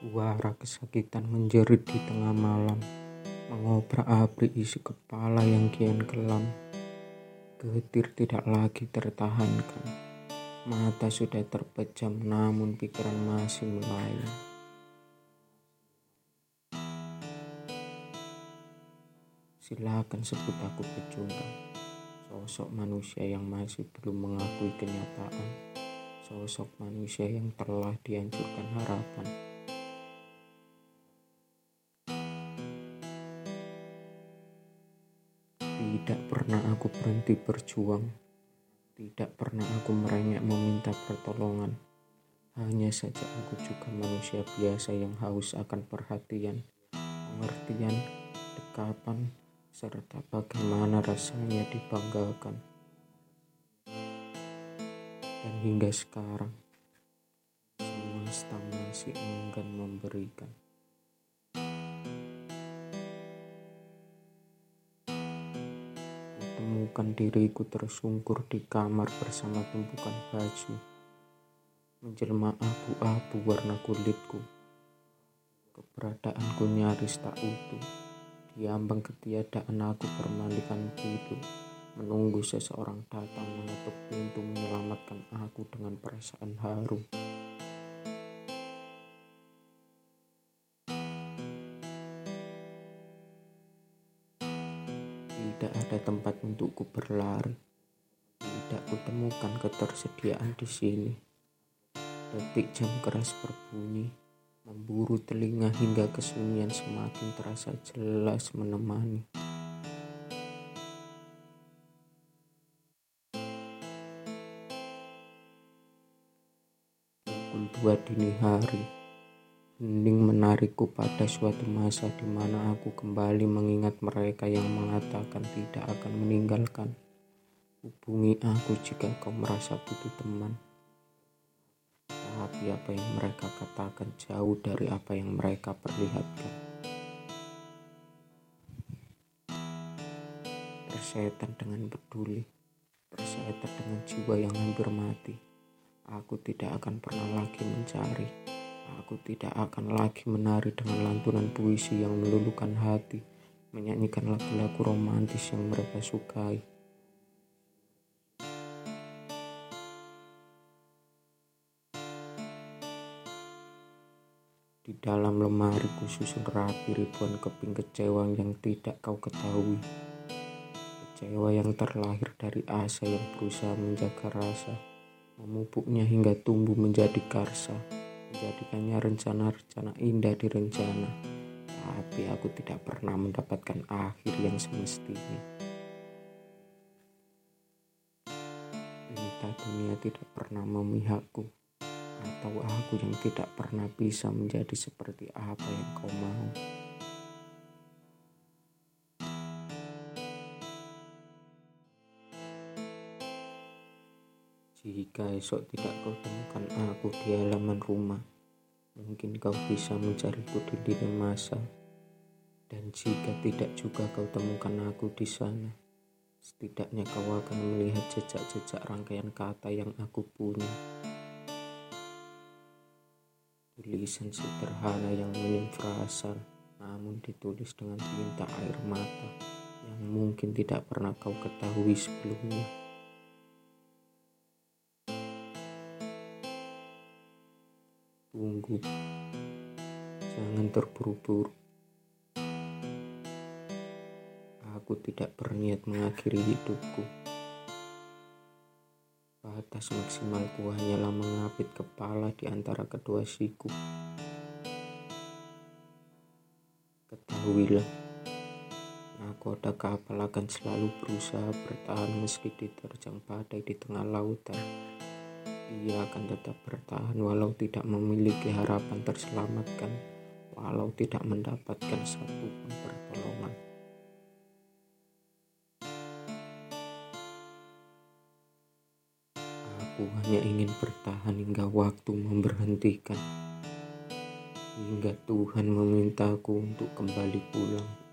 Suara kesakitan menjerit di tengah malam, mengobrak-abrik isi kepala yang kian kelam. Getir tidak lagi tertahankan. Mata sudah terpejam namun pikiran masih melayang. Silakan sebut aku pecundang. Sosok manusia yang masih belum mengakui kenyataan. Sosok manusia yang telah dihancurkan harapan. Tidak pernah aku berhenti berjuang. Tidak pernah aku merengek meminta pertolongan. Hanya saja aku juga manusia biasa yang haus akan perhatian, pengertian, dekapan, serta bagaimana rasanya dibanggakan. Dan hingga sekarang, semesta masih enggan memberikan. Kutemukan diriku tersungkur di kamar bersama tumpukan baju. Menjelma abu-abu warna kulitku. Keberadaanku nyaris tak utuh. Diambang ketiadaan aku bermandikan tidur. Menunggu seseorang datang mengetuk pintu menyelamatkan aku dengan perasaan haru. Tidak ada tempat untukku berlari. Tidak kutemukan ketersediaan di sini. Detik jam keras berbunyi, memburu telinga hingga kesunyian semakin terasa jelas menemani. Pukul dua dini hari. Hening menarikku pada suatu masa di mana aku kembali mengingat mereka yang mengatakan tidak akan meninggalkan. Hubungi aku jika kau merasa butuh teman. Tapi apa yang mereka katakan jauh dari apa yang mereka perlihatkan. Persetan dengan peduli, persetan dengan jiwa yang hampir mati. Aku tidak akan pernah lagi mencari Aku tidak akan lagi menari dengan lantunan puisi yang meluluhkan hati, menyanyikan lagu-lagu romantis yang mereka sukai. Di dalam lemari susun rapi ribuan keping kecewa yang tidak kau ketahui. Kecewa yang terlahir dari asa yang berusaha menjaga rasa, memupuknya hingga tumbuh menjadi karsa menjadikannya rencana-rencana indah di rencana. Tapi aku tidak pernah mendapatkan akhir yang semestinya. Entah dunia tidak pernah memihakku, atau aku yang tidak pernah bisa menjadi seperti apa yang kau mau. Jika esok tidak kau temukan aku di halaman rumah, mungkin kau bisa mencariku di lini masa. Dan jika tidak juga kau temukan aku di sana, setidaknya kau akan melihat jejak-jejak rangkaian kata yang aku punya. Tulisan sederhana yang minim frasa, namun ditulis dengan tinta air mata yang mungkin tidak pernah kau ketahui sebelumnya. Tunggu, jangan terburu-buru. Aku tidak berniat mengakhiri hidupku. Batas maksimalku hanyalah mengapit kepala di antara kedua siku. Ketahuilah, nakoda kapal akan selalu berusaha bertahan meski diterjang badai di tengah lautan ia akan tetap bertahan walau tidak memiliki harapan terselamatkan, walau tidak mendapatkan satu pun pertolongan. Aku hanya ingin bertahan hingga waktu memberhentikan, hingga Tuhan memintaku untuk kembali pulang.